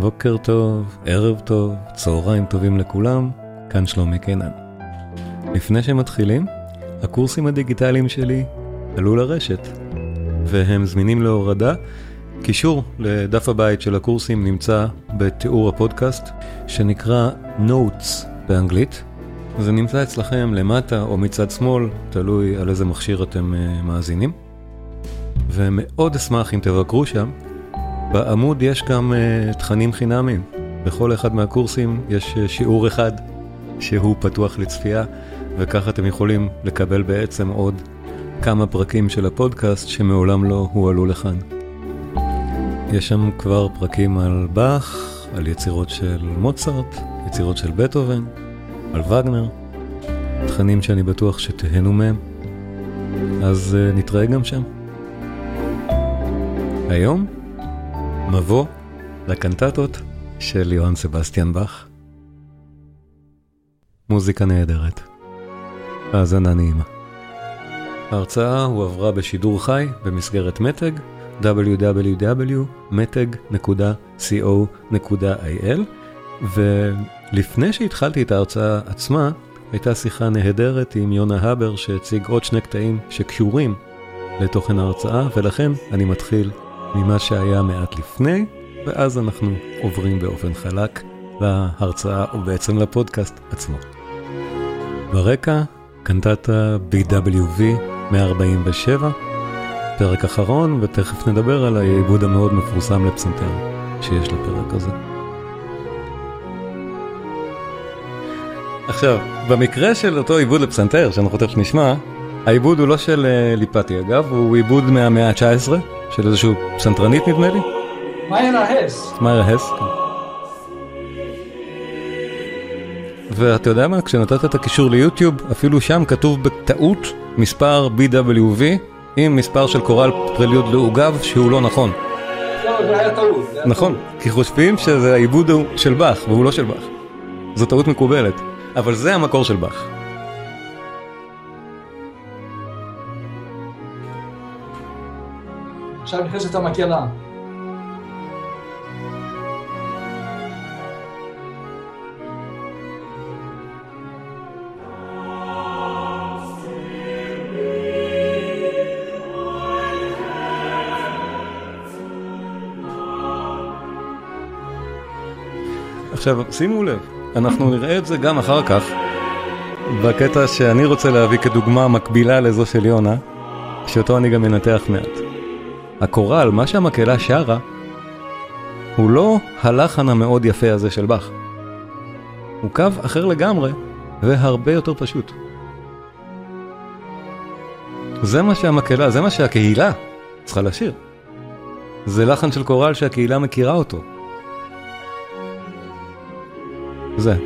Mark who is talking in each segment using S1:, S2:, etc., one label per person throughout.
S1: בוקר טוב, ערב טוב, צהריים טובים לכולם, כאן שלומי קינן. לפני שמתחילים, הקורסים הדיגיטליים שלי עלו לרשת, והם זמינים להורדה. קישור לדף הבית של הקורסים נמצא בתיאור הפודקאסט, שנקרא Notes באנגלית. זה נמצא אצלכם למטה או מצד שמאל, תלוי על איזה מכשיר אתם uh, מאזינים. ומאוד אשמח אם תבקרו שם. בעמוד יש גם uh, תכנים חינמיים. בכל אחד מהקורסים יש uh, שיעור אחד שהוא פתוח לצפייה, וככה אתם יכולים לקבל בעצם עוד כמה פרקים של הפודקאסט שמעולם לא הועלו לכאן. יש שם כבר פרקים על באך, על יצירות של מוצרט, יצירות של בטהובן, על וגנר, תכנים שאני בטוח שתהנו מהם, אז uh, נתראה גם שם. היום, מבוא לקנטטות של יוהאן סבסטיאן באך. מוזיקה נהדרת. האזנה נעימה. ההרצאה הועברה בשידור חי במסגרת מתג www.מתג.co.il ולפני שהתחלתי את ההרצאה עצמה, הייתה שיחה נהדרת עם יונה הבר שהציג עוד שני קטעים שקשורים לתוכן ההרצאה, ולכן אני מתחיל ממה שהיה מעט לפני, ואז אנחנו עוברים באופן חלק להרצאה, או בעצם לפודקאסט עצמו. ברקע, קנטטה BWV 147, פרק אחרון, ותכף נדבר על העיבוד המאוד מפורסם לפסנתר שיש לפרק הזה. עכשיו, במקרה של אותו עיבוד לפסנתר, שאנחנו תכף נשמע, העיבוד הוא לא של uh, ליפטי אגב, הוא עיבוד מהמאה ה-19, של איזשהו פסנתרנית נדמה לי.
S2: מאיירה הס.
S1: מאיירה הס, כן. ואתה יודע מה, כשנתת את הקישור ליוטיוב, אפילו שם כתוב בטעות מספר BWV עם מספר של קורל פרליוד לעוגב שהוא לא נכון.
S2: לא, זה היה טעות. זה היה
S1: נכון. כי חושבים שזה העיבוד של באך, והוא לא של באך. זו טעות מקובלת, אבל זה המקור של באך.
S2: עכשיו נכנסת המקהלה.
S1: עכשיו, שימו לב, אנחנו נראה את זה גם אחר כך, בקטע שאני רוצה להביא כדוגמה מקבילה לזו של יונה, שאותו אני גם אנתח מעט. הקורל, מה שהמקהלה שרה, הוא לא הלחן המאוד יפה הזה של באך. הוא קו אחר לגמרי, והרבה יותר פשוט. זה מה שהמקהלה, זה מה שהקהילה צריכה לשיר. זה לחן של קורל שהקהילה מכירה אותו. זה.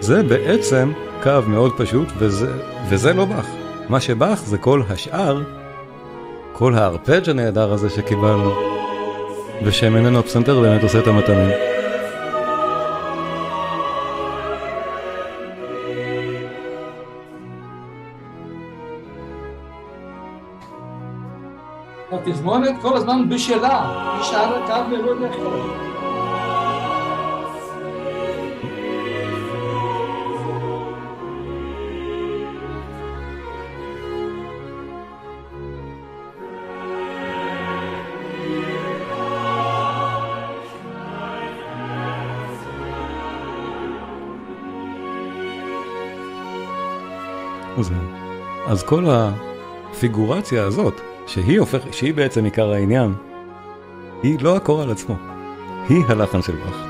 S1: זה בעצם קו מאוד פשוט, וזה, וזה לא באך. מה שבאך זה כל השאר, כל הארפג' הנהדר הזה שקיבלנו, ושממנו הפסנתר באמת עושה את המתנים.
S2: התזמונת כל הזמן בשלה, היא שרה קו מלוד יכול.
S1: אז, אז כל הפיגורציה הזאת, שהיא, הופך, שהיא בעצם עיקר העניין, היא לא הקורל עצמו, היא הלחן של באך.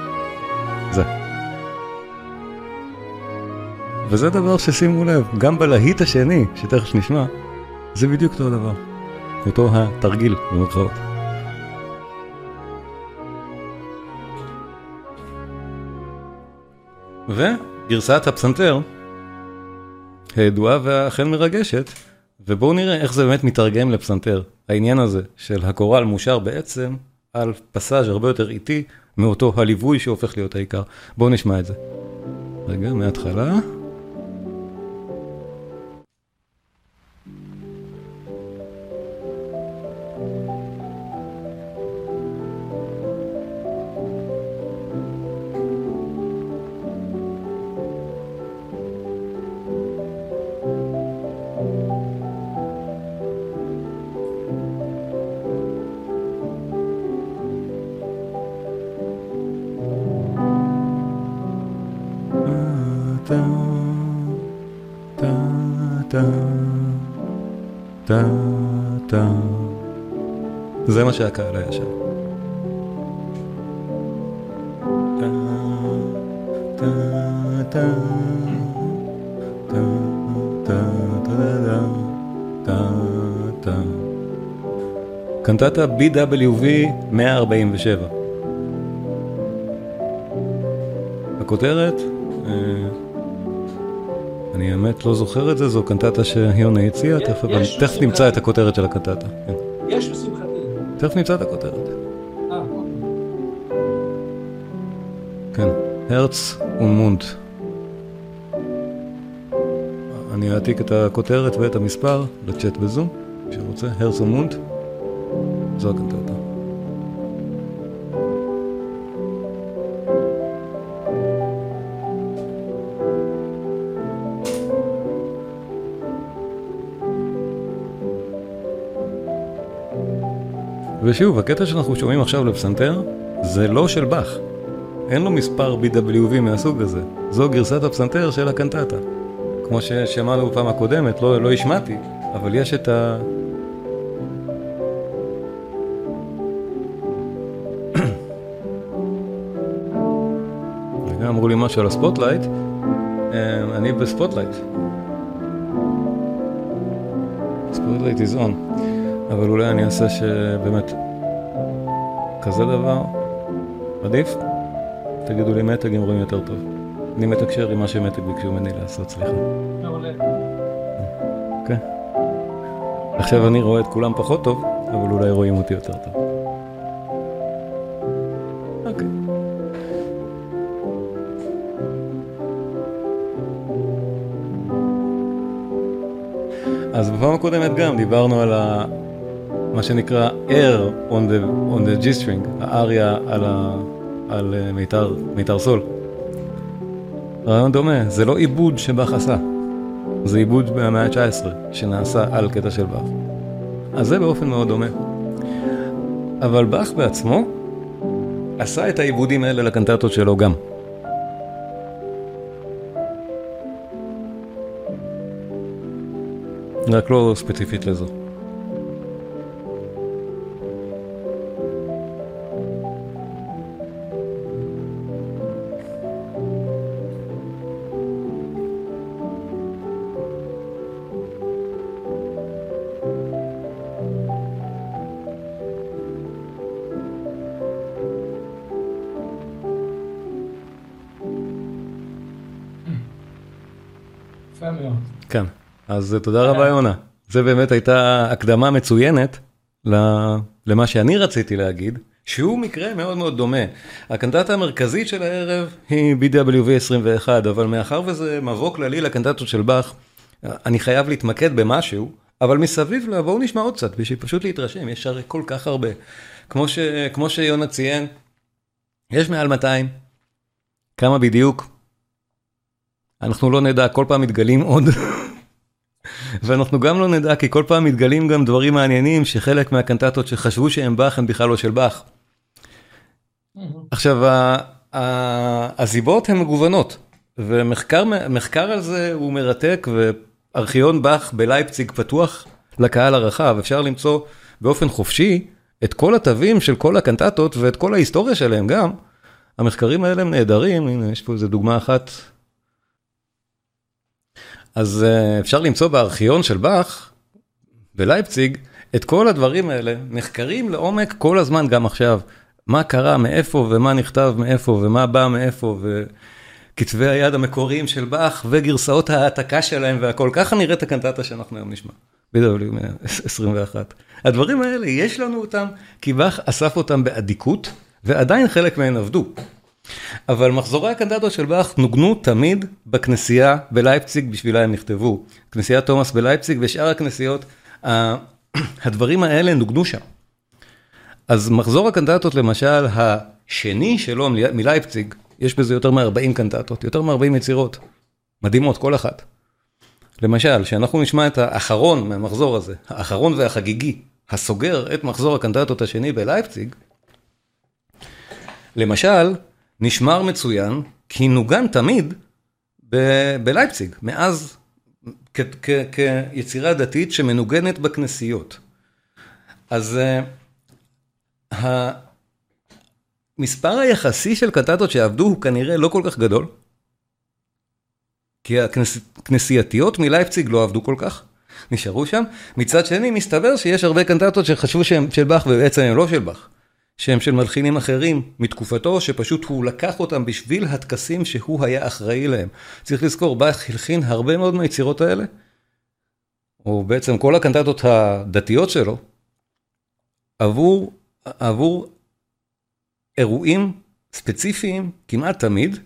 S1: זה. וזה דבר ששימו לב, גם בלהיט השני, שתכף נשמע, זה בדיוק אותו דבר. אותו התרגיל, במרכאות. וגרסת הפסנתר, הידועה והאכן מרגשת, ובואו נראה איך זה באמת מתרגם לפסנתר. העניין הזה של הקורל מושר בעצם על פסאז' הרבה יותר איטי מאותו הליווי שהופך להיות העיקר. בואו נשמע את זה. רגע, מההתחלה. טה, טה. זה מה שהקהל היה שם. טה, טה, טה, טה, טה, טה, טה, טה. קנטטה BWV 147. הכותרת, האמת לא זוכר את זה, זו קנטטה שיונה הציע, תכף נמצא את הכותרת של הקנטטה. כן.
S2: יש לשמחתי.
S1: תכף נמצא את הכותרת.
S2: אה, אוקיי.
S1: כן, הרץ ומונט. אני אעתיק את הכותרת ואת המספר לצ'אט בזום, מי שרוצה, הרץ ומונט. זו הקנטטה. ושוב, הקטע שאנחנו שומעים עכשיו לפסנתר, זה לא של באך. אין לו מספר BWV מהסוג הזה. זו גרסת הפסנתר של הקנטטה. כמו ששמענו בפעם הקודמת, לא, לא השמעתי, אבל יש את ה... וגם אמרו לי משהו על ה spotlight, אה, אני ב spotlight. spotlight is on, אבל אולי אני אעשה שבאמת כזה דבר עדיף? תגידו לי מתג אם רואים יותר טוב. אני מתקשר עם מה שמתג ביקשו ממני לעשות, סליחה.
S2: מעולה.
S1: אוקיי. עכשיו אני רואה את כולם פחות טוב, אבל אולי רואים אותי יותר טוב. אוקיי. אז בפעם הקודמת גם דיברנו על ה... מה שנקרא air on the, on the G-string, האריה על, ה... על אה, מיתר, מיתר סול. רעיון דומה, זה לא עיבוד שבאך עשה, זה עיבוד מהמאה ה-19 שנעשה על קטע של באך. אז זה באופן מאוד דומה. אבל באך בעצמו עשה את העיבודים האלה לקנטטות שלו גם. רק לא ספציפית לזו. אז אה, תודה רבה יונה. זה באמת הייתה הקדמה מצוינת למה שאני רציתי להגיד, שהוא מקרה מאוד מאוד דומה. הקנטטה המרכזית של הערב היא BWV 21, אבל מאחר וזה מבוא כללי לקנטטות של באך, אני חייב להתמקד במשהו, אבל מסביב לה, בואו נשמע עוד קצת, בשביל פשוט להתרשם, יש הרי כל כך הרבה. כמו, ש, כמו שיונה ציין, יש מעל 200, כמה בדיוק? אנחנו לא נדע, כל פעם מתגלים עוד. ואנחנו גם לא נדע, כי כל פעם מתגלים גם דברים מעניינים, שחלק מהקנטטות שחשבו שהם באך, הם בכלל לא של באך. עכשיו, ה- ה- הסיבות הן מגוונות, ומחקר מחקר על זה הוא מרתק, וארכיון באך בלייפציג פתוח לקהל הרחב, אפשר למצוא באופן חופשי את כל התווים של כל הקנטטות ואת כל ההיסטוריה שלהם גם. המחקרים האלה הם נהדרים, הנה יש פה איזה דוגמה אחת. אז uh, אפשר למצוא בארכיון של באך, בלייפציג, את כל הדברים האלה, נחקרים לעומק כל הזמן, גם עכשיו. מה קרה, מאיפה ומה נכתב מאיפה ומה בא מאיפה, וכתבי היד המקוריים של באך וגרסאות ההעתקה שלהם והכל. ככה נראית הקנטטה שאנחנו היום נשמע. בדיוק, 21. הדברים האלה, יש לנו אותם, כי באך אסף אותם באדיקות, ועדיין חלק מהן עבדו. אבל מחזורי הקנטטות של באך נוגנו תמיד בכנסייה בלייפציג, בשבילה הם נכתבו. כנסיית תומאס בלייפציג ושאר הכנסיות, הדברים האלה נוגנו שם. אז מחזור הקנטטות למשל, השני שלו מלי- מלייפציג, יש בזה יותר מ-40 קנטטות, יותר מ-40 יצירות. מדהימות, כל אחת. למשל, שאנחנו נשמע את האחרון מהמחזור הזה, האחרון והחגיגי, הסוגר את מחזור הקנטטות השני בלייפציג, למשל, נשמר מצוין, כי נוגן תמיד ב- בלייפציג, מאז כיצירה דתית שמנוגנת בכנסיות. אז המספר היחסי של קנטטות שעבדו הוא כנראה לא כל כך גדול. כי הכנסייתיות מלייפציג לא עבדו כל כך, נשארו שם. מצד שני, מסתבר שיש הרבה קנטטות שחשבו שהם של באך ובעצם הם לא של באך. שהם של מלחינים אחרים מתקופתו, שפשוט הוא לקח אותם בשביל הטקסים שהוא היה אחראי להם. צריך לזכור, באך הלחין הרבה מאוד מהיצירות האלה, או בעצם כל הקנטטות הדתיות שלו, עבור, עבור אירועים ספציפיים כמעט תמיד.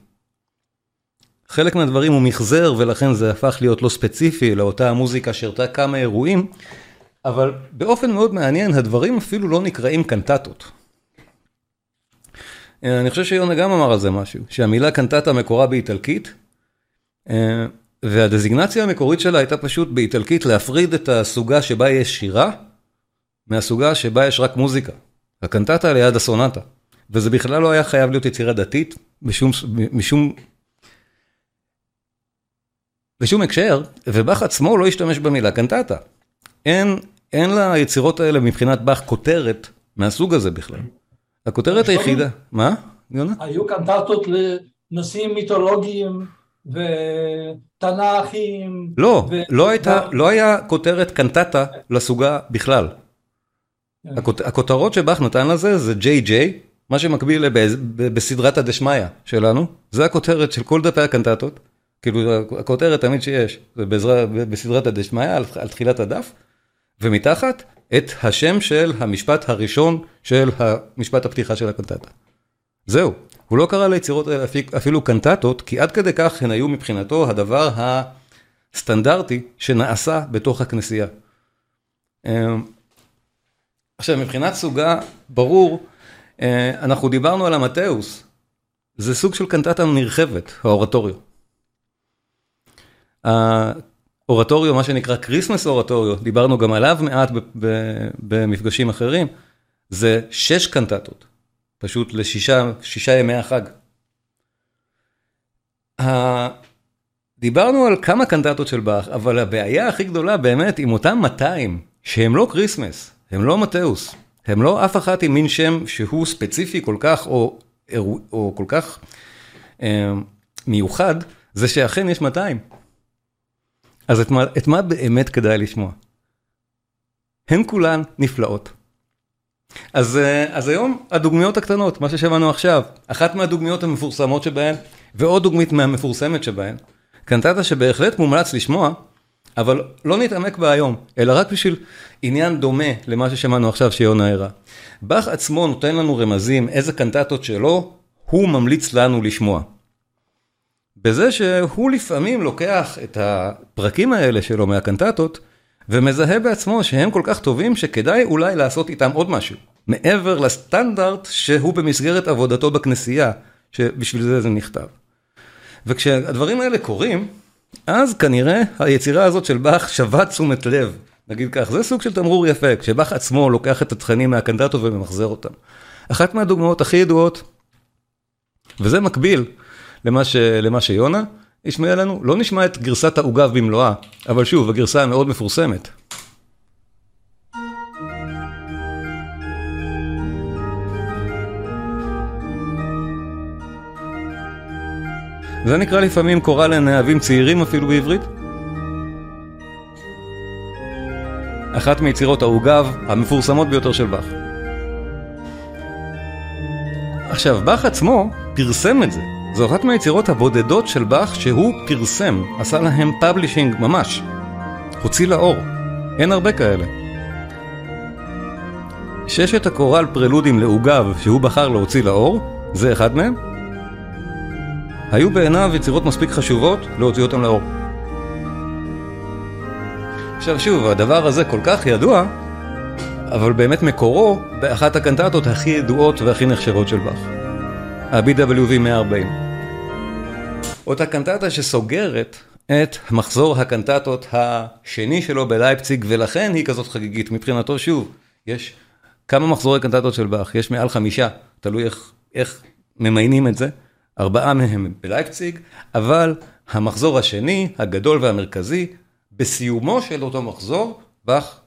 S1: חלק מהדברים הוא מחזר ולכן זה הפך להיות לא ספציפי לאותה המוזיקה שהרתה כמה אירועים, אבל באופן מאוד מעניין הדברים אפילו לא נקראים קנטטות. אני חושב שיונה גם אמר על זה משהו, שהמילה קנטטה מקורה באיטלקית, והדזיגנציה המקורית שלה הייתה פשוט באיטלקית להפריד את הסוגה שבה יש שירה, מהסוגה שבה יש רק מוזיקה. הקנטטה ליד הסונטה. וזה בכלל לא היה חייב להיות יצירה דתית, בשום, משום, בשום הקשר, ובאך עצמו לא השתמש במילה קנטטה. אין, אין ליצירות האלה מבחינת באך כותרת מהסוג הזה בכלל. הכותרת היחידה, מה? יונה?
S2: היו קנטטות לנושאים מיתולוגיים ותנ"כים.
S1: לא, לא הייתה, לא היה כותרת קנטטה לסוגה בכלל. כן. הכותרות שבאך נתן לזה זה ג'יי ג'יי, מה שמקביל בסדרת הדשמיא שלנו, זה הכותרת של כל דפי הקנטטות, כאילו הכותרת תמיד שיש, זה בסדרת הדשמיא על תחילת הדף, ומתחת את השם של המשפט הראשון של המשפט הפתיחה של הקנטטה. זהו, הוא לא קרא ליצירות האלה אפילו קנטטות, כי עד כדי כך הן היו מבחינתו הדבר הסטנדרטי שנעשה בתוך הכנסייה. אמ, עכשיו, מבחינת סוגה, ברור, אה, אנחנו דיברנו על המטאוס, זה סוג של קנטטה נרחבת, האורטוריו. האורטוריו, מה שנקרא Christmas Oratorio, דיברנו גם עליו מעט במפגשים אחרים, זה שש קנטטות, פשוט לשישה ימי החג. דיברנו על כמה קנטטות של באך, אבל הבעיה הכי גדולה באמת עם אותם 200, שהם לא Christmas, הם לא מתאוס, הם לא אף אחת עם מין שם שהוא ספציפי כל כך, או, או כל כך אה, מיוחד, זה שאכן יש 200. אז את מה, את מה באמת כדאי לשמוע? הן כולן נפלאות. אז, אה, אז היום הדוגמיות הקטנות, מה ששמענו עכשיו, אחת מהדוגמיות המפורסמות שבהן, ועוד דוגמית מהמפורסמת שבהן, קנטטה שבהחלט מומלץ לשמוע, אבל לא נתעמק בה היום, אלא רק בשביל עניין דומה למה ששמענו עכשיו שיונה הראה. באך עצמו נותן לנו רמזים איזה קנטטות שלו הוא ממליץ לנו לשמוע. בזה שהוא לפעמים לוקח את הפרקים האלה שלו מהקנטטות ומזהה בעצמו שהם כל כך טובים שכדאי אולי לעשות איתם עוד משהו. מעבר לסטנדרט שהוא במסגרת עבודתו בכנסייה, שבשביל זה זה נכתב. וכשהדברים האלה קורים, אז כנראה היצירה הזאת של באך שווה תשומת לב, נגיד כך, זה סוג של תמרור יפה, כשבאך עצמו לוקח את התכנים מהקנדטו וממחזר אותם. אחת מהדוגמאות הכי ידועות, וזה מקביל למה, ש, למה שיונה השמיע לנו, לא נשמע את גרסת העוגב במלואה, אבל שוב, הגרסה המאוד מפורסמת. זה נקרא לפעמים קורא לנאבים צעירים אפילו בעברית. אחת מיצירות העוגב המפורסמות ביותר של באך. עכשיו, באך עצמו פרסם את זה. זו אחת מהיצירות הבודדות של באך שהוא פרסם, עשה להם publishing ממש. הוציא לאור. אין הרבה כאלה. ששת הקורל פרלודים לעוגב שהוא בחר להוציא לאור, זה אחד מהם. היו בעיניו יצירות מספיק חשובות להוציא אותם לאור. עכשיו שוב, הדבר הזה כל כך ידוע, אבל באמת מקורו באחת הקנטטות הכי ידועות והכי נחשבות של באך. ה-BWV 140. אותה קנטטה שסוגרת את מחזור הקנטטות השני שלו בלייפציג, ולכן היא כזאת חגיגית. מבחינתו, שוב, יש כמה מחזורי קנטטות של באך? יש מעל חמישה, תלוי איך, איך ממיינים את זה. ארבעה מהם בלייפציג, אבל המחזור השני, הגדול והמרכזי, בסיומו של אותו מחזור, באך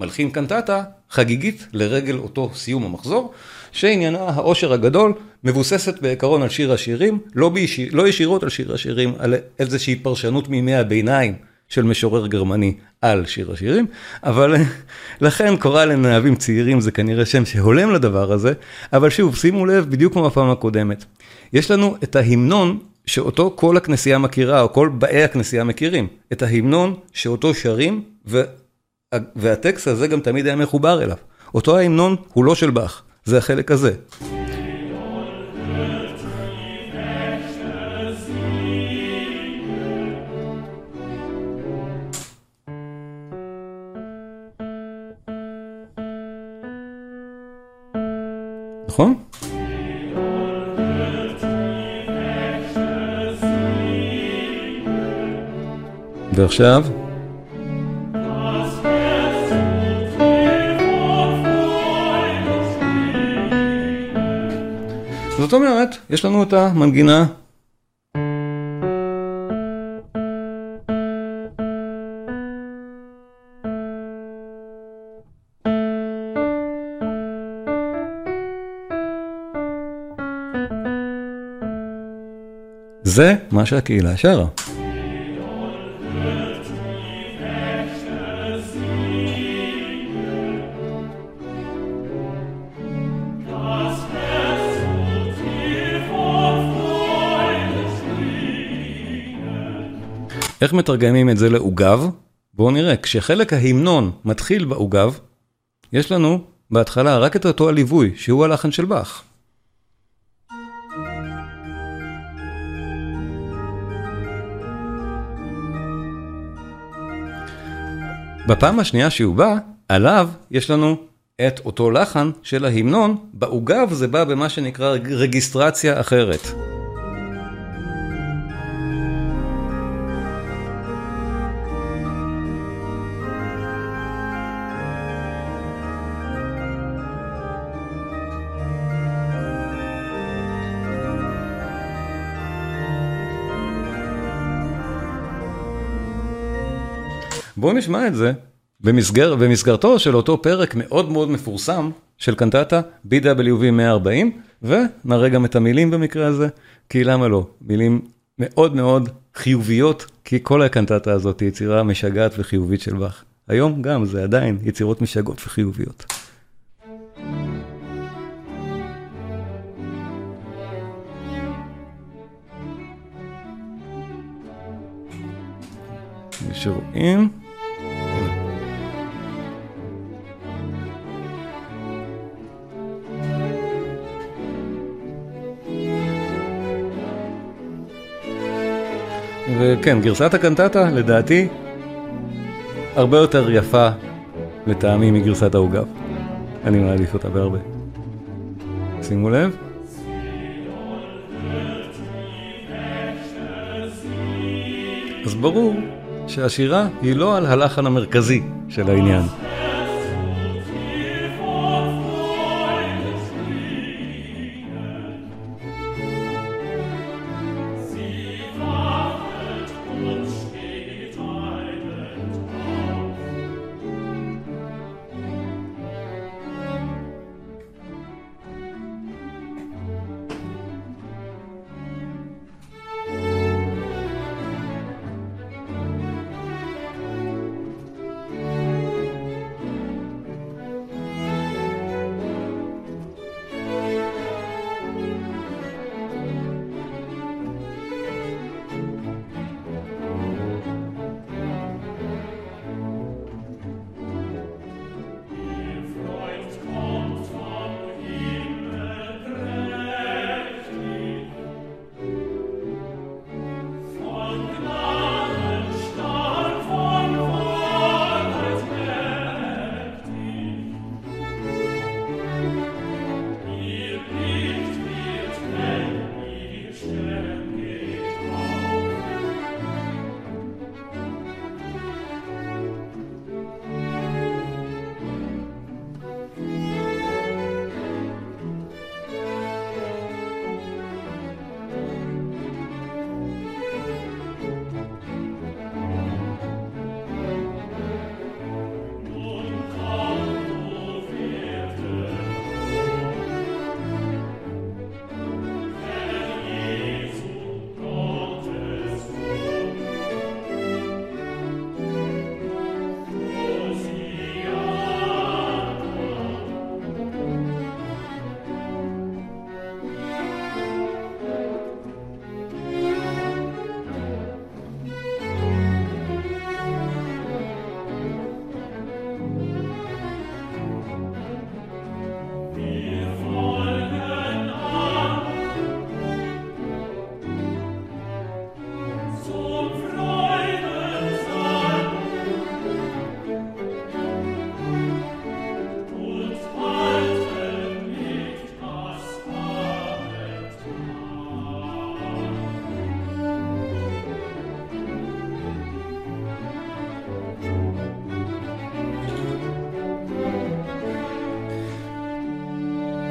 S1: מלחין קנטטה חגיגית לרגל אותו סיום המחזור, שעניינה העושר הגדול, מבוססת בעיקרון על שיר השירים, לא, בישיר, לא ישירות על שיר השירים, על איזושהי פרשנות מימי הביניים של משורר גרמני על שיר השירים, אבל לכן קורא לנאבים צעירים זה כנראה שם שהולם לדבר הזה, אבל שוב, שימו לב, בדיוק כמו בפעם הקודמת. יש לנו את ההמנון שאותו כל הכנסייה מכירה, או כל באי הכנסייה מכירים, את ההמנון שאותו שרים, ו... והטקסט הזה גם תמיד היה מחובר אליו. אותו ההמנון הוא לא של באך, זה החלק הזה. נכון? ועכשיו? זאת אומרת, יש לנו את המנגינה זה מה שהקהילה שרה. איך מתרגמים את זה לעוגב? בואו נראה, כשחלק ההמנון מתחיל בעוגב, יש לנו בהתחלה רק את אותו הליווי, שהוא הלחן של באך. בפעם השנייה שהוא בא, עליו יש לנו את אותו לחן של ההמנון, בעוגב זה בא במה שנקרא רגיסטרציה אחרת. בואו נשמע את זה במסגר, במסגרתו של אותו פרק מאוד מאוד מפורסם של קנטטה BWV 140, ונראה גם את המילים במקרה הזה, כי למה לא? מילים מאוד מאוד חיוביות, כי כל הקנטטה הזאת היא יצירה משגעת וחיובית של באך. היום גם זה עדיין יצירות משגעות וחיוביות. שרואים. וכן, גרסת הקנטטה, לדעתי, הרבה יותר יפה לטעמי מגרסת העוגב. אני מעדיף אותה בהרבה. שימו לב. אז ברור שהשירה היא לא על הלחן המרכזי של העניין.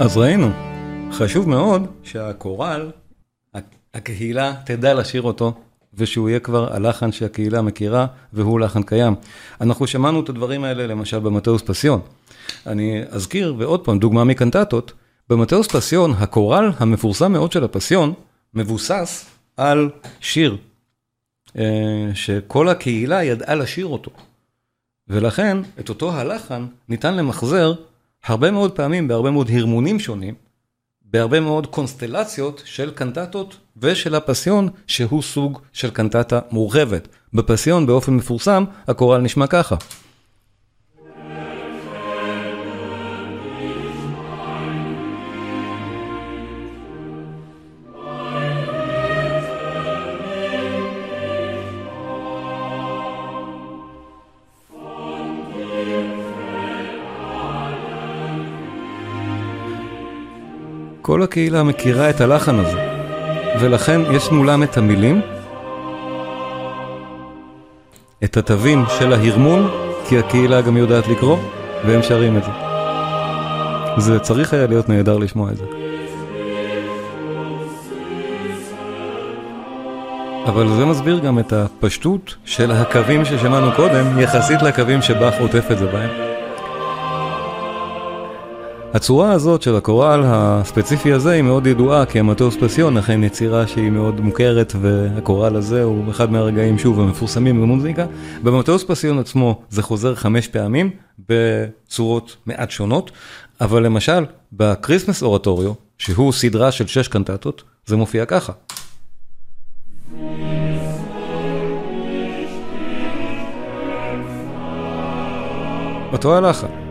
S1: אז ראינו, חשוב מאוד שהקורל, הקהילה תדע לשיר אותו, ושהוא יהיה כבר הלחן שהקהילה מכירה, והוא לחן קיים. אנחנו שמענו את הדברים האלה למשל במטאוס פסיון. אני אזכיר, ועוד פעם, דוגמה מקנטטות, במטאוס פסיון, הקורל המפורסם מאוד של הפסיון, מבוסס על שיר, אה, שכל הקהילה ידעה לשיר אותו. ולכן, את אותו הלחן ניתן למחזר הרבה מאוד פעמים בהרבה מאוד הרמונים שונים, בהרבה מאוד קונסטלציות של קנטטות ושל הפסיון, שהוא סוג של קנטטה מורחבת. בפסיון באופן מפורסם, הקורל נשמע ככה. כל הקהילה מכירה את הלחן הזה, ולכן יש מולם את המילים, את התווים של ההרמון, כי הקהילה גם יודעת לקרוא, והם שרים את זה. זה צריך היה להיות נהדר לשמוע את זה. אבל זה מסביר גם את הפשטות של הקווים ששמענו קודם, יחסית לקווים שבאך עוטף את זה בהם. הצורה הזאת של הקורל הספציפי הזה היא מאוד ידועה, כי ה Matthäus Passion אכן יצירה שהיא מאוד מוכרת, והקורל הזה הוא אחד מהרגעים, שוב, המפורסמים במוזיקה. ב Matthäus Passion עצמו זה חוזר חמש פעמים, בצורות מעט שונות, אבל למשל, ב Christmas Oratorio, שהוא סדרה של שש קנטטות, זה מופיע ככה. אותו הלחן.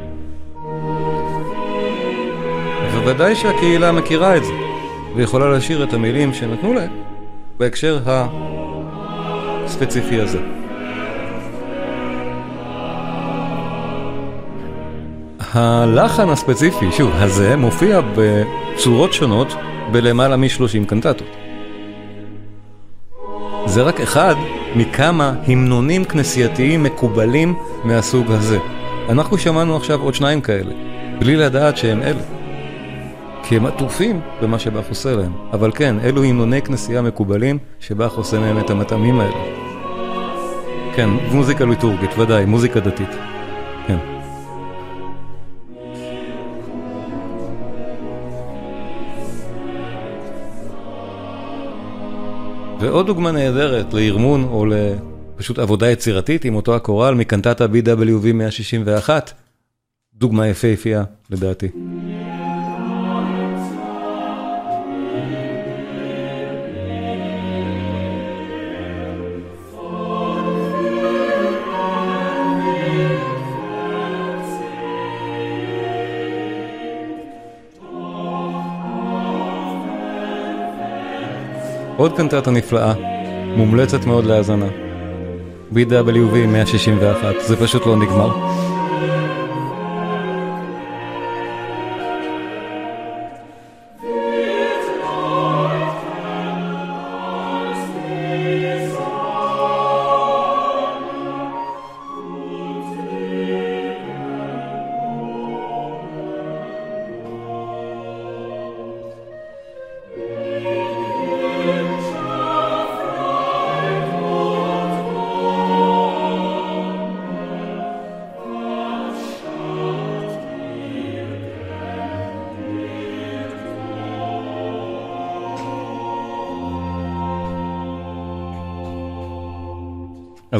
S1: ודאי שהקהילה מכירה את זה, ויכולה לשיר את המילים שנתנו להם בהקשר הספציפי הזה. הלחן הספציפי, שוב, הזה מופיע בצורות שונות בלמעלה מ-30 קנטטות. זה רק אחד מכמה המנונים כנסייתיים מקובלים מהסוג הזה. אנחנו שמענו עכשיו עוד שניים כאלה, בלי לדעת שהם אלה. כי הם עטופים במה שבאך עושה להם. אבל כן, אלו המנוני כנסייה מקובלים, שבאך עושה מהם את המטעמים האלה. כן, מוזיקה ליטורגית, ודאי, מוזיקה דתית. כן. ועוד דוגמה נהדרת לארמון או לפשוט עבודה יצירתית עם אותו הקורל מקנטטה BWV 161, דוגמה יפהפייה לדעתי. עוד קנטטה נפלאה, מומלצת מאוד להאזנה. BWV 161, זה פשוט לא נגמר.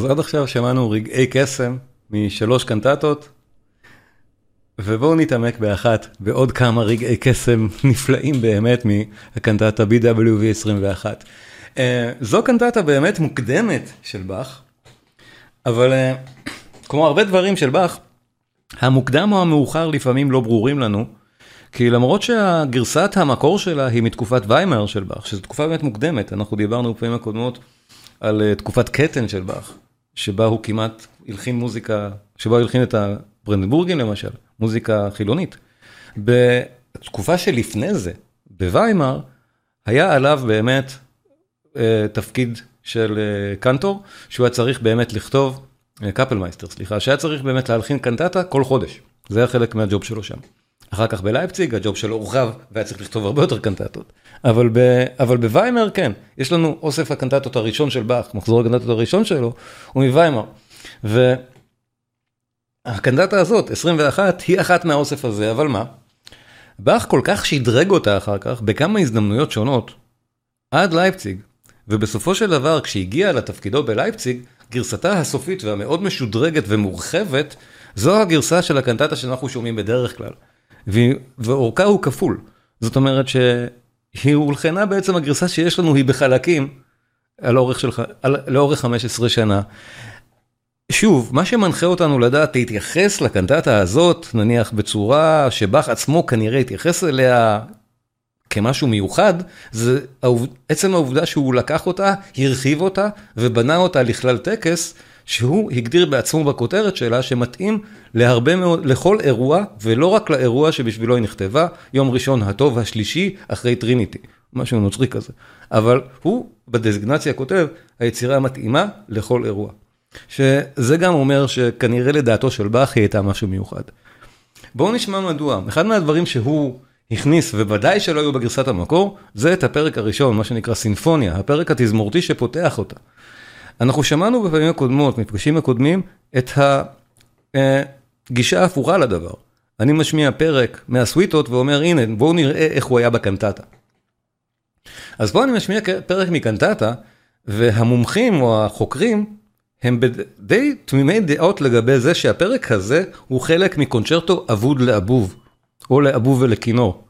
S1: אז עד עכשיו שמענו רגעי קסם משלוש קנטטות, ובואו נתעמק באחת, בעוד כמה רגעי קסם נפלאים באמת מהקנטטה BWV 21. Uh, זו קנטטה באמת מוקדמת של באך, אבל uh, כמו הרבה דברים של באך, המוקדם או המאוחר לפעמים לא ברורים לנו, כי למרות שהגרסת המקור שלה היא מתקופת ויימר של באך, שזו תקופה באמת מוקדמת, אנחנו דיברנו בפעמים הקודמות על uh, תקופת קטן של באך. שבה הוא כמעט הלחין מוזיקה, שבה הוא הלחין את הברנדבורגים למשל, מוזיקה חילונית. בתקופה שלפני זה, בוויימר, היה עליו באמת אה, תפקיד של אה, קנטור, שהוא היה צריך באמת לכתוב, אה, קפלמייסטר, סליחה, שהיה צריך באמת להלחין קנטטה כל חודש. זה היה חלק מהג'וב שלו שם. אחר כך בלייפציג הג'וב שלו הורחב והיה צריך לכתוב הרבה יותר קנטטות. אבל, ב, אבל בוויימר כן, יש לנו אוסף הקנטטות הראשון של באך, מחזור הקנטטות הראשון שלו הוא מוויימר. והקנטטה הזאת, 21, היא אחת מהאוסף הזה, אבל מה? באך כל כך שדרג אותה אחר כך בכמה הזדמנויות שונות, עד לייפציג, ובסופו של דבר כשהגיע לתפקידו בלייפציג, גרסתה הסופית והמאוד משודרגת ומורחבת, זו הגרסה של הקנטטה שאנחנו שומעים בדרך כלל. ואורכה הוא כפול. זאת אומרת שהיא הולחנה בעצם הגרסה שיש לנו היא בחלקים על אורך של, על, לאורך 15 שנה. שוב, מה שמנחה אותנו לדעת להתייחס לקנטטה הזאת, נניח בצורה שבאך עצמו כנראה התייחס אליה כמשהו מיוחד, זה עצם העובדה שהוא לקח אותה, הרחיב אותה ובנה אותה לכלל טקס. שהוא הגדיר בעצמו בכותרת שלה שמתאים להרבה מאוד, לכל אירוע ולא רק לאירוע שבשבילו היא נכתבה, יום ראשון הטוב השלישי אחרי טריניטי, משהו נוצרי כזה. אבל הוא בדזגנציה כותב, היצירה המתאימה לכל אירוע. שזה גם אומר שכנראה לדעתו של באך היא הייתה משהו מיוחד. בואו נשמע מדוע. אחד מהדברים שהוא הכניס, ובוודאי שלא היו בגרסת המקור, זה את הפרק הראשון, מה שנקרא סינפוניה, הפרק התזמורתי שפותח אותה. אנחנו שמענו בפעמים הקודמות, מפגשים הקודמים, את הגישה ההפוכה לדבר. אני משמיע פרק מהסוויטות ואומר, הנה, בואו נראה איך הוא היה בקנטטה. אז פה אני משמיע פרק מקנטטה, והמומחים או החוקרים הם די תמימי דעות לגבי זה שהפרק הזה הוא חלק מקונצ'רטו אבוד לאבוב, או לאבוב ולכינור.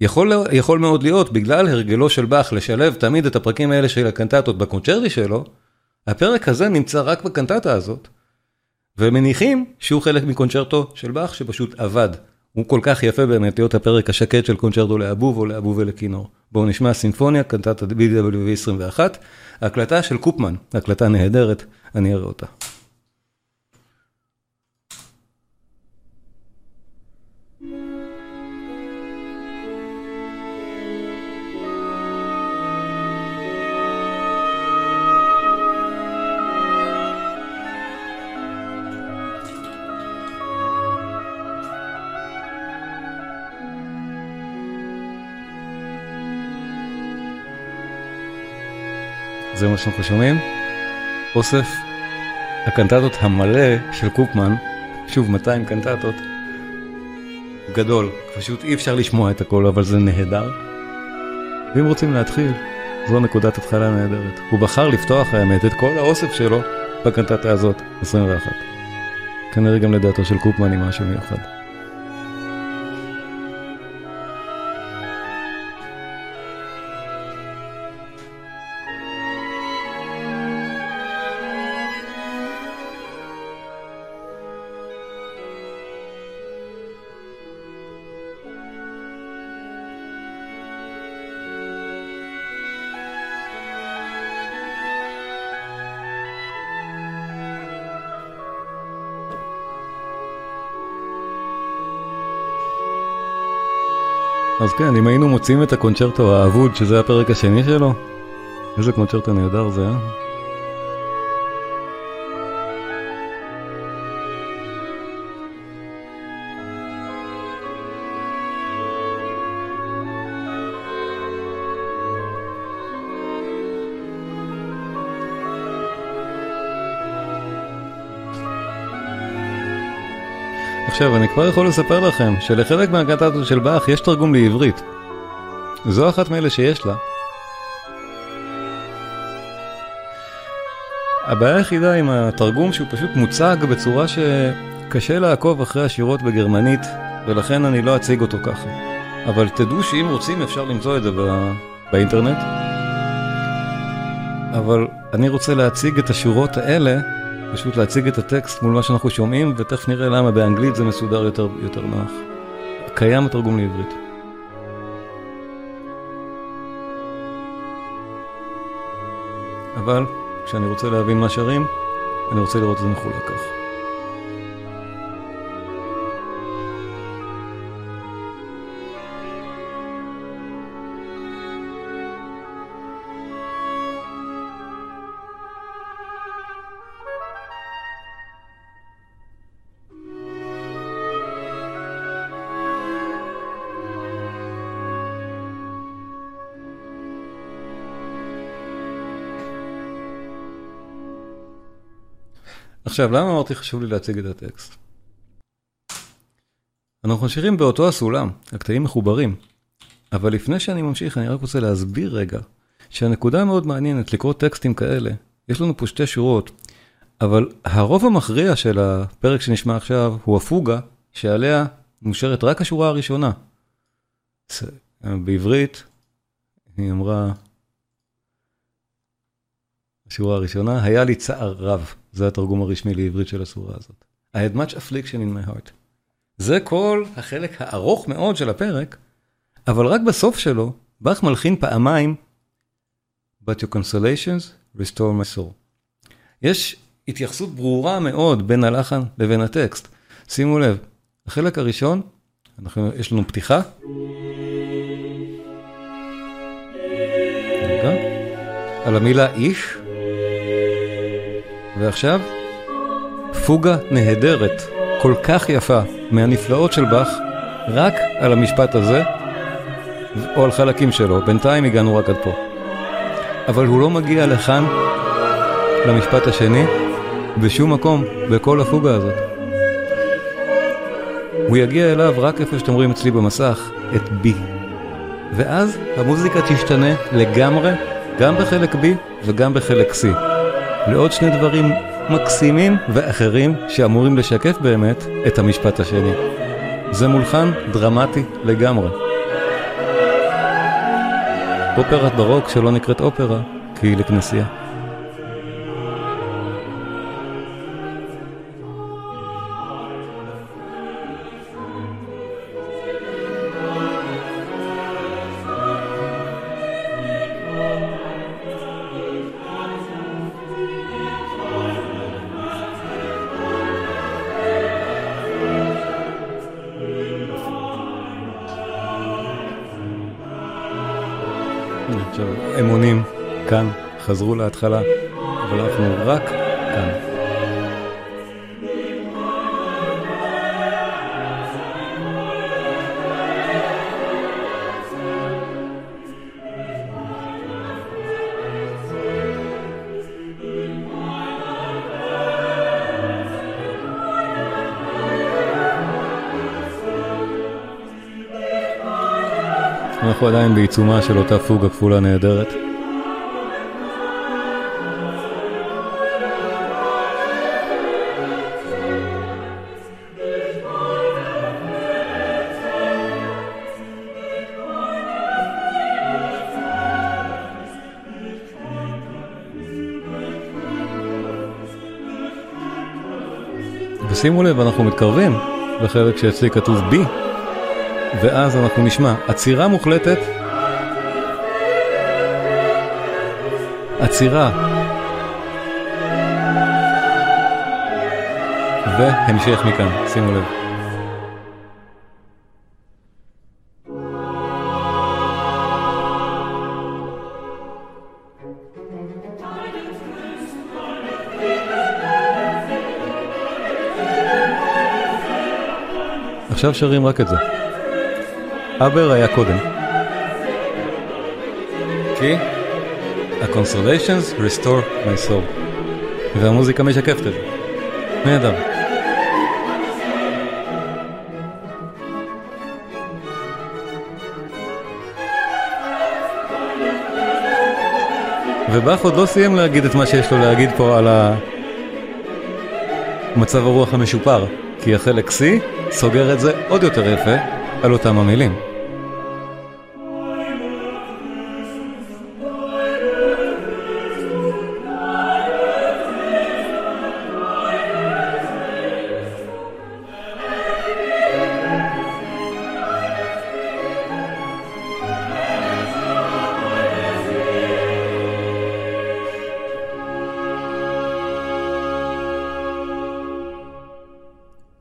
S1: יכול, יכול מאוד להיות, בגלל הרגלו של באך לשלב תמיד את הפרקים האלה של הקנטטות בקונצ'רטי שלו, הפרק הזה נמצא רק בקנטטה הזאת, ומניחים שהוא חלק מקונצ'רטו של באך שפשוט עבד. הוא כל כך יפה באמת להיות הפרק השקט של קונצ'רטו לאבוב או לאבוב ולכינור. בואו נשמע סימפוניה, קנטטה BWV 21, הקלטה של קופמן, הקלטה נהדרת, אני אראה אותה. זה מה שאנחנו שומעים. אוסף הקנטטות המלא של קופמן, שוב 200 קנטטות, גדול, פשוט אי אפשר לשמוע את הכל אבל זה נהדר. ואם רוצים להתחיל, זו נקודת התחלה נהדרת. הוא בחר לפתוח האמת את כל האוסף שלו בקנטטה הזאת, 21. כנראה גם לדעתו של קופמן היא משהו מיוחד. אז כן, אם היינו מוצאים את הקונצ'רטו האבוד, שזה הפרק השני שלו, איזה קונצ'רטו נהדר זה, אה? עכשיו, אני כבר יכול לספר לכם שלחלק מהקנטטות של באך יש תרגום לעברית. זו אחת מאלה שיש לה. הבעיה היחידה עם התרגום שהוא פשוט מוצג בצורה שקשה לעקוב אחרי השירות בגרמנית, ולכן אני לא אציג אותו ככה. אבל תדעו שאם רוצים אפשר למצוא את זה בא... באינטרנט. אבל אני רוצה להציג את השורות האלה פשוט להציג את הטקסט מול מה שאנחנו שומעים, ותכף נראה למה באנגלית זה מסודר יותר, יותר נוח. קיים התרגום לעברית. אבל כשאני רוצה להבין מה שרים, אני רוצה לראות את זה מחולק כך. עכשיו, למה אמרתי חשוב לי להציג את הטקסט? אנחנו ממשיכים באותו הסולם, הקטעים מחוברים. אבל לפני שאני ממשיך, אני רק רוצה להסביר רגע, שהנקודה המאוד מעניינת לקרוא טקסטים כאלה, יש לנו פה שתי שורות, אבל הרוב המכריע של הפרק שנשמע עכשיו הוא הפוגה, שעליה מושרת רק השורה הראשונה. בעברית, היא אמרה, השורה הראשונה, היה לי צער רב, זה התרגום הרשמי לעברית של הסורה הזאת. I had much affliction in my heart. זה כל החלק הארוך מאוד של הפרק, אבל רק בסוף שלו, באך מלחין פעמיים, But your consolations restore my soul. יש התייחסות ברורה מאוד בין הלחן לבין הטקסט. שימו לב, החלק הראשון, אנחנו, יש לנו פתיחה. על המילה איש, ועכשיו, פוגה נהדרת, כל כך יפה, מהנפלאות של באך, רק על המשפט הזה, או על חלקים שלו, בינתיים הגענו רק עד פה. אבל הוא לא מגיע לכאן, למשפט השני, בשום מקום, בכל הפוגה הזאת. הוא יגיע אליו רק איפה שאתם רואים אצלי במסך, את B. ואז המוזיקה תשתנה לגמרי, גם בחלק B וגם בחלק C. לעוד שני דברים מקסימים ואחרים שאמורים לשקף באמת את המשפט השני. זה מולחן דרמטי לגמרי. אופרת ברוק שלא נקראת אופרה, כי היא לכנסייה. חזרו להתחלה, אבל אנחנו רק כאן. אנחנו עדיין בעיצומה של אותה פוגה כפולה נהדרת. ושימו לב, אנחנו מתקרבים לחלק שאצלי כתוב B, ואז אנחנו נשמע עצירה מוחלטת, עצירה, והמשך מכאן, שימו לב. עכשיו שרים רק את זה. אבר היה קודם. כי ה-consolations restore my soul. והמוזיקה משקפת את זה. נהדר. ובאך עוד לא סיים להגיד את מה שיש לו להגיד פה על מצב הרוח המשופר, כי החלק C סוגר את זה עוד יותר יפה על אותם המילים.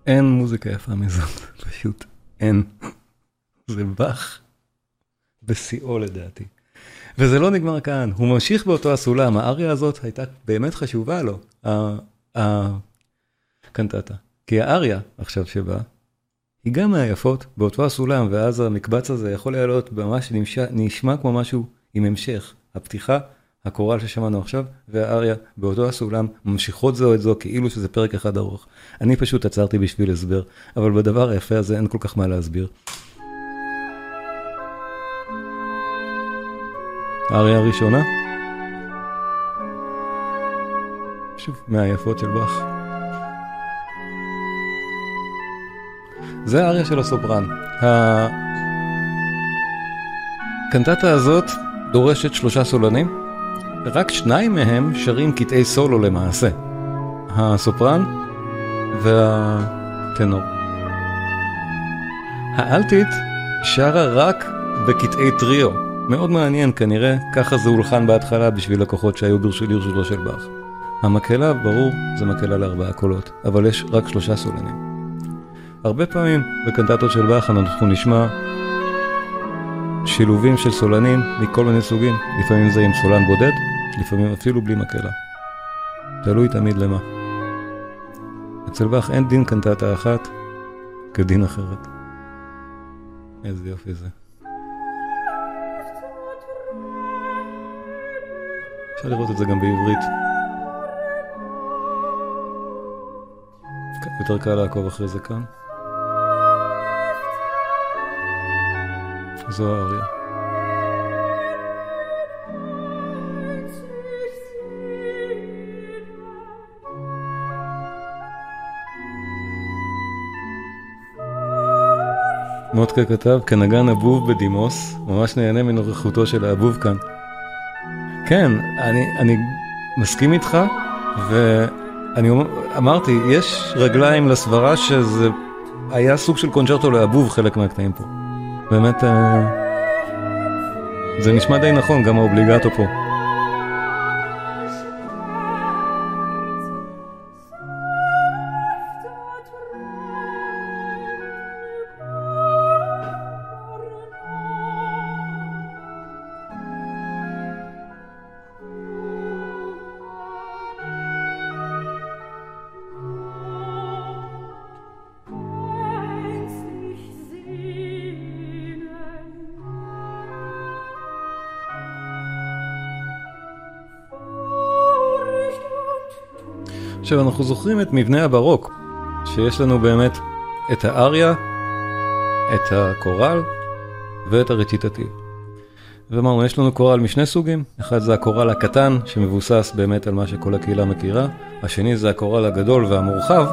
S1: אין מוזיקה יפה מזאת, פשוט אין. זה באך בשיאו לדעתי. וזה לא נגמר כאן, הוא ממשיך באותו הסולם, האריה הזאת הייתה באמת חשובה לו, הקנטטה. כי האריה עכשיו שבא, היא גם מהיפות באותו הסולם, ואז המקבץ הזה יכול להיות ממש נשמע כמו משהו עם המשך. הפתיחה הקורל ששמענו עכשיו והאריה באותו הסולם ממשיכות זו את זו כאילו שזה פרק אחד ארוך. אני פשוט עצרתי בשביל הסבר, אבל בדבר היפה הזה אין כל כך מה להסביר. האריה הראשונה, שוב, מהיפות של באך. זה האריה של הסופרן. הקנטטה הזאת דורשת שלושה סולנים, רק שניים מהם שרים קטעי סולו למעשה. הסופרן והטנור. האלטית שרה רק בקטעי טריו. מאוד מעניין, כנראה ככה זה הולחן בהתחלה בשביל לקוחות שהיו לרשותו של באך. המקהלה, ברור, זה מקהלה לארבעה קולות, אבל יש רק שלושה סולנים. הרבה פעמים בקנטטות של באך אנחנו נשמע שילובים של סולנים מכל מיני סוגים, לפעמים זה עם סולן בודד, לפעמים אפילו בלי מקהלה. תלוי תמיד למה. אצל באך אין דין קנטטה אחת כדין אחרת. איזה יופי זה. אפשר לראות את זה גם בעברית. יותר קל לעקוב אחרי זה כאן. זו האריה. מוטקה כתב, כנגן אבוב בדימוס, ממש נהנה מנוכחותו של האבוב כאן. כן, אני, אני מסכים איתך, ואני אמרתי, יש רגליים לסברה שזה היה סוג של קונצ'רטו לאבוב חלק מהקטעים פה. באמת, אה, זה נשמע די נכון, גם האובליגטו פה. עכשיו אנחנו זוכרים את מבנה הברוק, שיש לנו באמת את האריה, את הקורל ואת הרציטטיב. ואמרנו, יש לנו קורל משני סוגים, אחד זה הקורל הקטן, שמבוסס באמת על מה שכל הקהילה מכירה, השני זה הקורל הגדול והמורחב,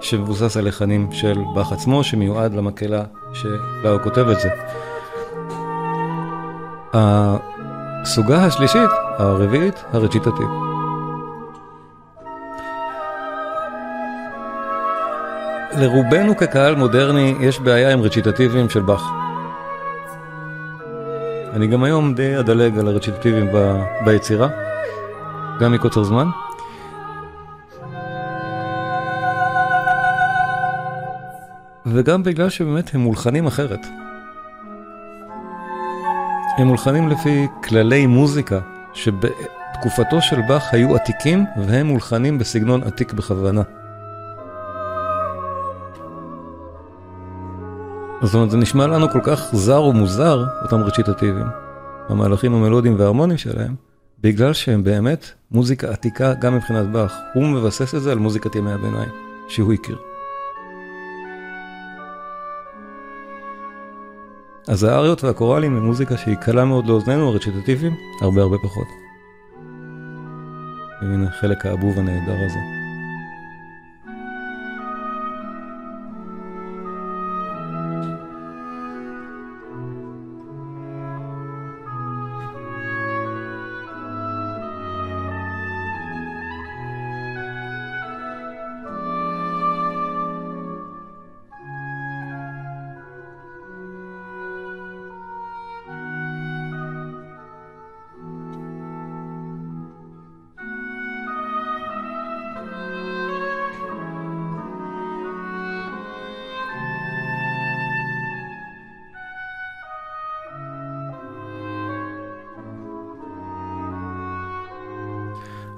S1: שמבוסס על לחנים של באך עצמו, שמיועד למקהלה שלה הוא כותב את זה. הסוגה השלישית, הרביעית, הרציטטיב. לרובנו כקהל מודרני יש בעיה עם רציטטיבים של באך. אני גם היום די אדלג על הרציטטיבים ב, ביצירה, גם מקוצר זמן. וגם בגלל שבאמת הם מולחנים אחרת. הם מולחנים לפי כללי מוזיקה שבתקופתו של באך היו עתיקים והם מולחנים בסגנון עתיק בכוונה. זאת אומרת, זה נשמע לנו כל כך זר ומוזר, אותם רציטטיביים, המהלכים המלודיים וההרמוניים שלהם, בגלל שהם באמת מוזיקה עתיקה גם מבחינת באך. הוא מבסס את זה על מוזיקת ימי הביניים, שהוא הכיר. אז האריות והקוראלים הם מוזיקה שהיא קלה מאוד לאוזנינו, הרציטטיביים, הרבה הרבה פחות. והנה חלק האבוב הנהדר הזה.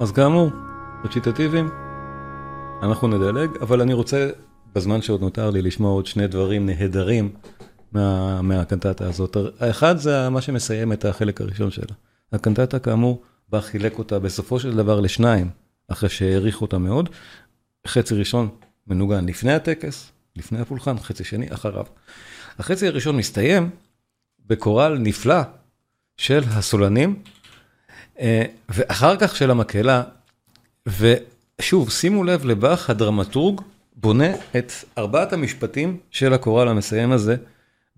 S1: אז כאמור, רציטטיביים, אנחנו נדלג, אבל אני רוצה, בזמן שעוד נותר לי, לשמוע עוד שני דברים נהדרים מה, מהקנטטה הזאת. האחד זה מה שמסיים את החלק הראשון שלה. הקנטטה, כאמור, בה חילק אותה בסופו של דבר לשניים, אחרי שהעריך אותה מאוד. חצי ראשון מנוגן לפני הטקס, לפני הפולחן, חצי שני אחריו. החצי הראשון מסתיים בקורל נפלא של הסולנים, ואחר כך של המקהלה, ושוב, שימו לב לבאך, הדרמטורג בונה את ארבעת המשפטים של הקורל המסיים הזה,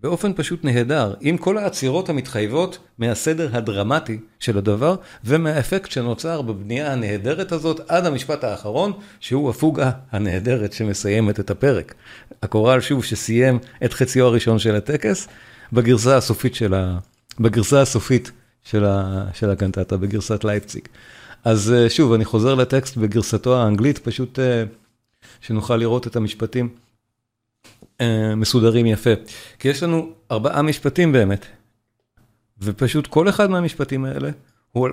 S1: באופן פשוט נהדר, עם כל העצירות המתחייבות מהסדר הדרמטי של הדבר, ומהאפקט שנוצר בבנייה הנהדרת הזאת עד המשפט האחרון, שהוא הפוגה הנהדרת שמסיימת את הפרק. הקורל שוב שסיים את חציו הראשון של הטקס, בגרסה הסופית של, ה... בגרסה הסופית של, ה... של הקנטטה, בגרסת לייפציג. אז אה, שוב, אני חוזר לטקסט בגרסתו האנגלית, פשוט אה, שנוכל לראות את המשפטים. אה, מסודרים יפה. כי יש לנו ארבעה משפטים באמת, ופשוט כל אחד מהמשפטים האלה הוא על,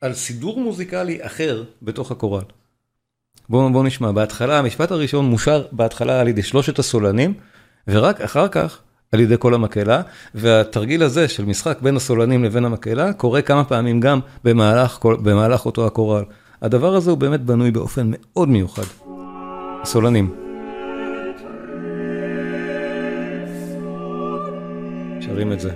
S1: על סידור מוזיקלי אחר בתוך הקורל. בואו בוא נשמע, בהתחלה, המשפט הראשון מושר בהתחלה על ידי שלושת הסולנים, ורק אחר כך על ידי כל המקהלה, והתרגיל הזה של משחק בין הסולנים לבין המקהלה קורה כמה פעמים גם במהלך, במהלך אותו הקורל. הדבר הזה הוא באמת בנוי באופן מאוד מיוחד. הסולנים. שרים את זה.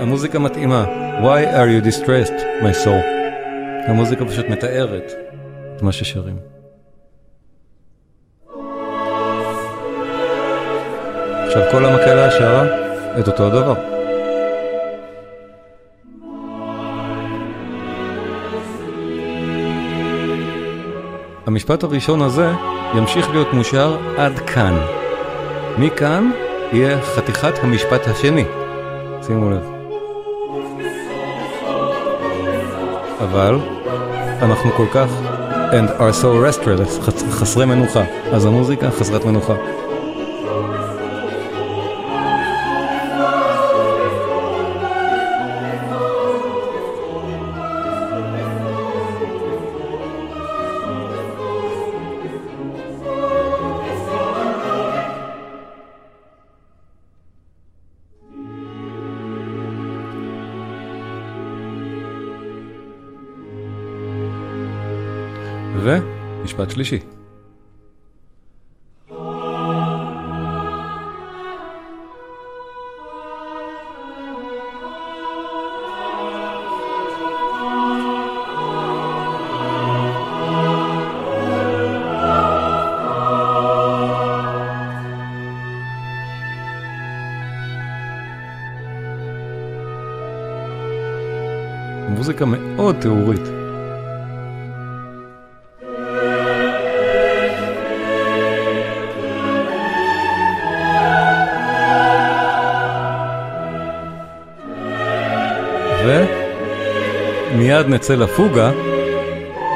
S1: המוזיקה מתאימה. Why are you distressed, my soul? המוזיקה פשוט מתארת את מה ששרים. כל המקהלה שרה את אותו הדבר. המשפט הראשון הזה ימשיך להיות מושר עד כאן. מכאן יהיה חתיכת המשפט השני. שימו לב. אבל אנחנו כל כך and are so restless, חסרי מנוחה, אז המוזיקה חסרת מנוחה. משפט שלישי. מוזיקה מאוד תיאורית. מיד נצא לפוגה,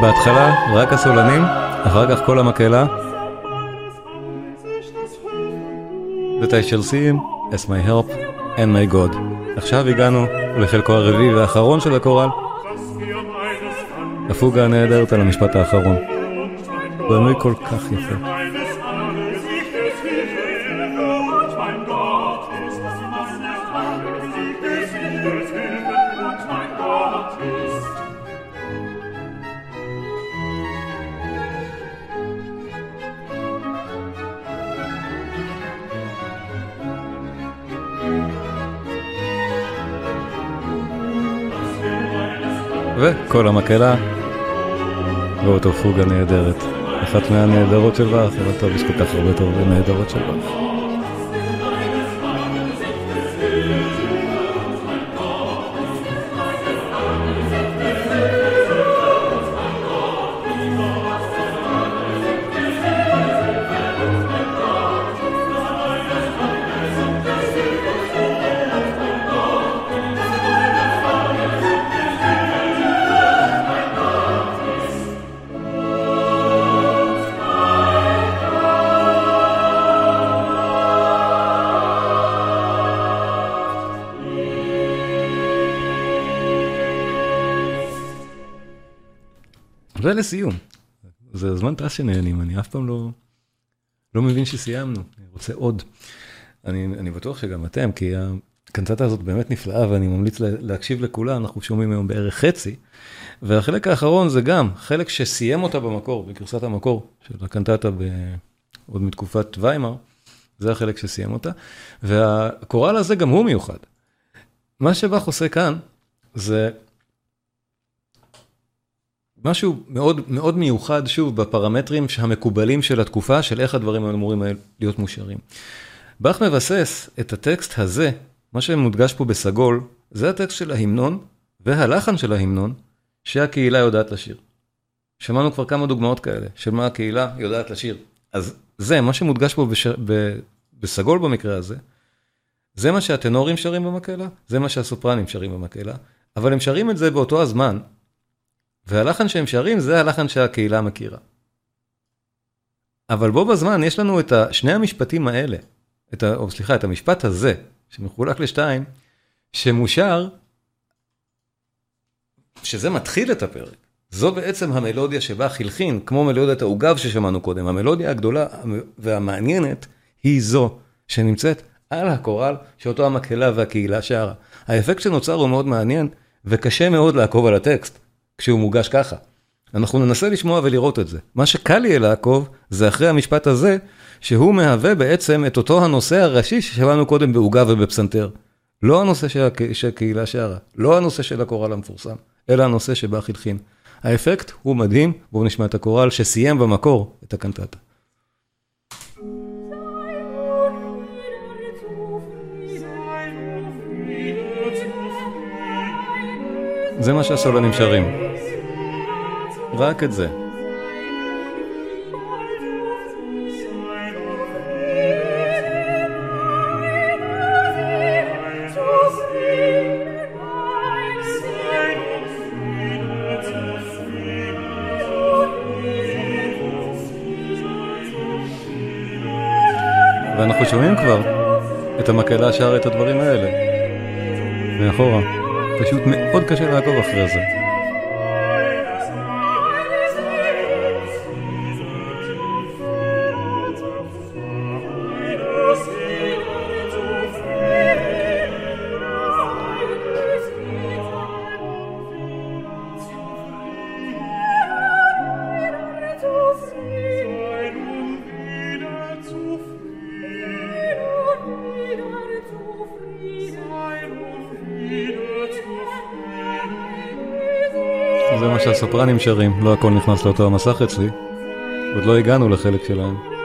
S1: בהתחלה רק הסולנים, אחר כך כל המקהלה. That I shall see him as my help and my God. עכשיו הגענו לחלקו הרביעי והאחרון של הקורל. הפוגה הנהדרת על המשפט האחרון. בנוי כל כך יפה. וכל המקהלה באותו פוגה נהדרת. אחת מהנהדרות של באך, אבל טוב, יש כל כך הרבה טוב נהדרות של באך. ולסיום, זה זמן טס שנהנים, אני אף פעם לא, לא מבין שסיימנו, אני רוצה עוד. אני, אני בטוח שגם אתם, כי הקנטטה הזאת באמת נפלאה ואני ממליץ להקשיב לכולה, אנחנו שומעים היום בערך חצי. והחלק האחרון זה גם חלק שסיים אותה במקור, בגרסת המקור של הקנטטה עוד מתקופת ויימאר, זה החלק שסיים אותה. והקורל הזה גם הוא מיוחד. מה שבאך עושה כאן זה משהו מאוד מאוד מיוחד, שוב, בפרמטרים המקובלים של התקופה, של איך הדברים אמורים להיות מושרים. באך מבסס את הטקסט הזה, מה שמודגש פה בסגול, זה הטקסט של ההמנון והלחן של ההמנון שהקהילה יודעת לשיר. שמענו כבר כמה דוגמאות כאלה, של מה הקהילה יודעת לשיר. אז זה, מה שמודגש פה בש... ב... בסגול במקרה הזה, זה מה שהטנורים שרים במקהלה, זה מה שהסופרנים שרים במקהלה, אבל הם שרים את זה באותו הזמן, והלחן שהם שרים זה הלחן שהקהילה מכירה. אבל בו בזמן יש לנו את שני המשפטים האלה, את ה... או סליחה, את המשפט הזה, שמחולק לשתיים, שמושר, שזה מתחיל את הפרק. זו בעצם המלודיה שבה חלחין, כמו מלודיית העוגב ששמענו קודם. המלודיה הגדולה והמעניינת היא זו שנמצאת על הקורל שאותו המקהלה והקהילה שרה. האפקט שנוצר הוא מאוד מעניין, וקשה מאוד לעקוב על הטקסט כשהוא מוגש ככה. אנחנו ננסה לשמוע ולראות את זה. מה שקל יהיה לעקוב זה אחרי המשפט הזה, שהוא מהווה בעצם את אותו הנושא הראשי ששמענו קודם בעוגה ובפסנתר. לא הנושא שהקהילה שרה, לא הנושא של הקורל המפורסם, אלא הנושא שבה חלחין. האפקט הוא מדהים, בואו נשמע את הקורל שסיים במקור את הקנטטה. זה מה שהסולנים שרים. רק את זה. ואנחנו שומעים כבר את המקהלה שר את הדברים האלה. מאחורה. פשוט מאוד קשה לעקוב אחרי זה. הסופרנים שרים, לא הכל נכנס לאותו המסך אצלי. עוד לא הגענו לחלק שלהם.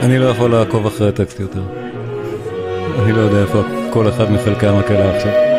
S1: אני לא יכול לעקוב אחרי הטקסט יותר. אני לא יודע איפה כל אחד מחלקי המקהלה עכשיו.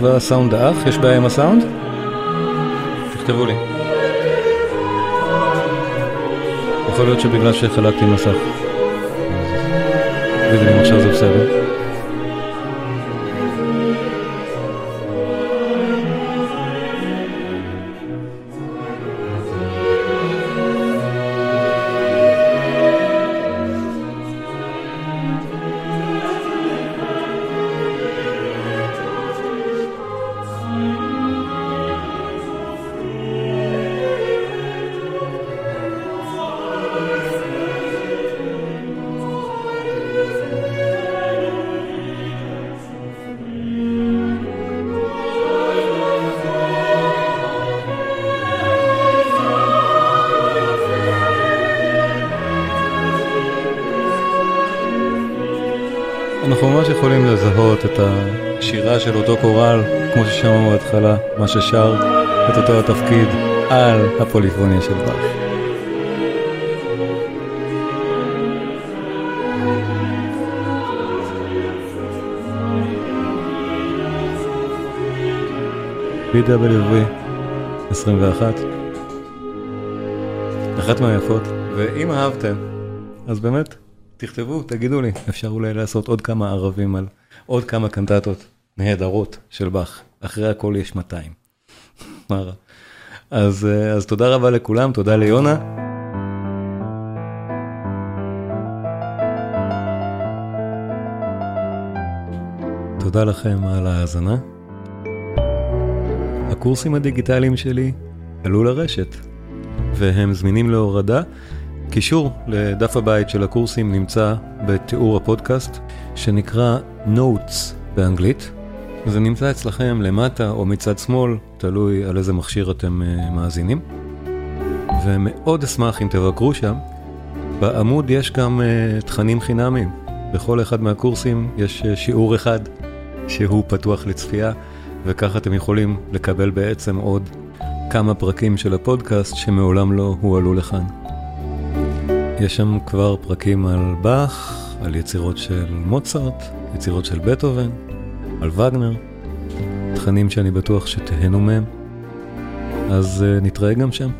S1: מרים כתבה סאונד האח, יש בעיה עם הסאונד? תכתבו לי. יכול להיות שבגלל שחלקתי מסך. השירה של אותו קורל, כמו ששמענו בהתחלה, מה ששר את אותו התפקיד על הפוליפוניה של באך. BWV 21 אחת מהיפות, ואם אהבתם, אז באמת תכתבו, תגידו לי, אפשר אולי לעשות עוד כמה ערבים על עוד כמה קנטטות נהדרות של באך. אחרי הכל יש 200. מה רע? אז, אז תודה רבה לכולם, תודה ליונה. תודה לכם על ההאזנה. הקורסים הדיגיטליים שלי עלו לרשת, והם זמינים להורדה. קישור לדף הבית של הקורסים נמצא בתיאור הפודקאסט, שנקרא Notes באנגלית. זה נמצא אצלכם למטה או מצד שמאל, תלוי על איזה מכשיר אתם uh, מאזינים. ומאוד אשמח אם תבקרו שם. בעמוד יש גם uh, תכנים חינמיים. בכל אחד מהקורסים יש uh, שיעור אחד שהוא פתוח לצפייה, וככה אתם יכולים לקבל בעצם עוד כמה פרקים של הפודקאסט שמעולם לא הועלו לכאן. יש שם כבר פרקים על באך, על יצירות של מוצרט, יצירות של בטהובן, על וגנר, תכנים שאני בטוח שתהנו מהם, אז uh, נתראה גם שם.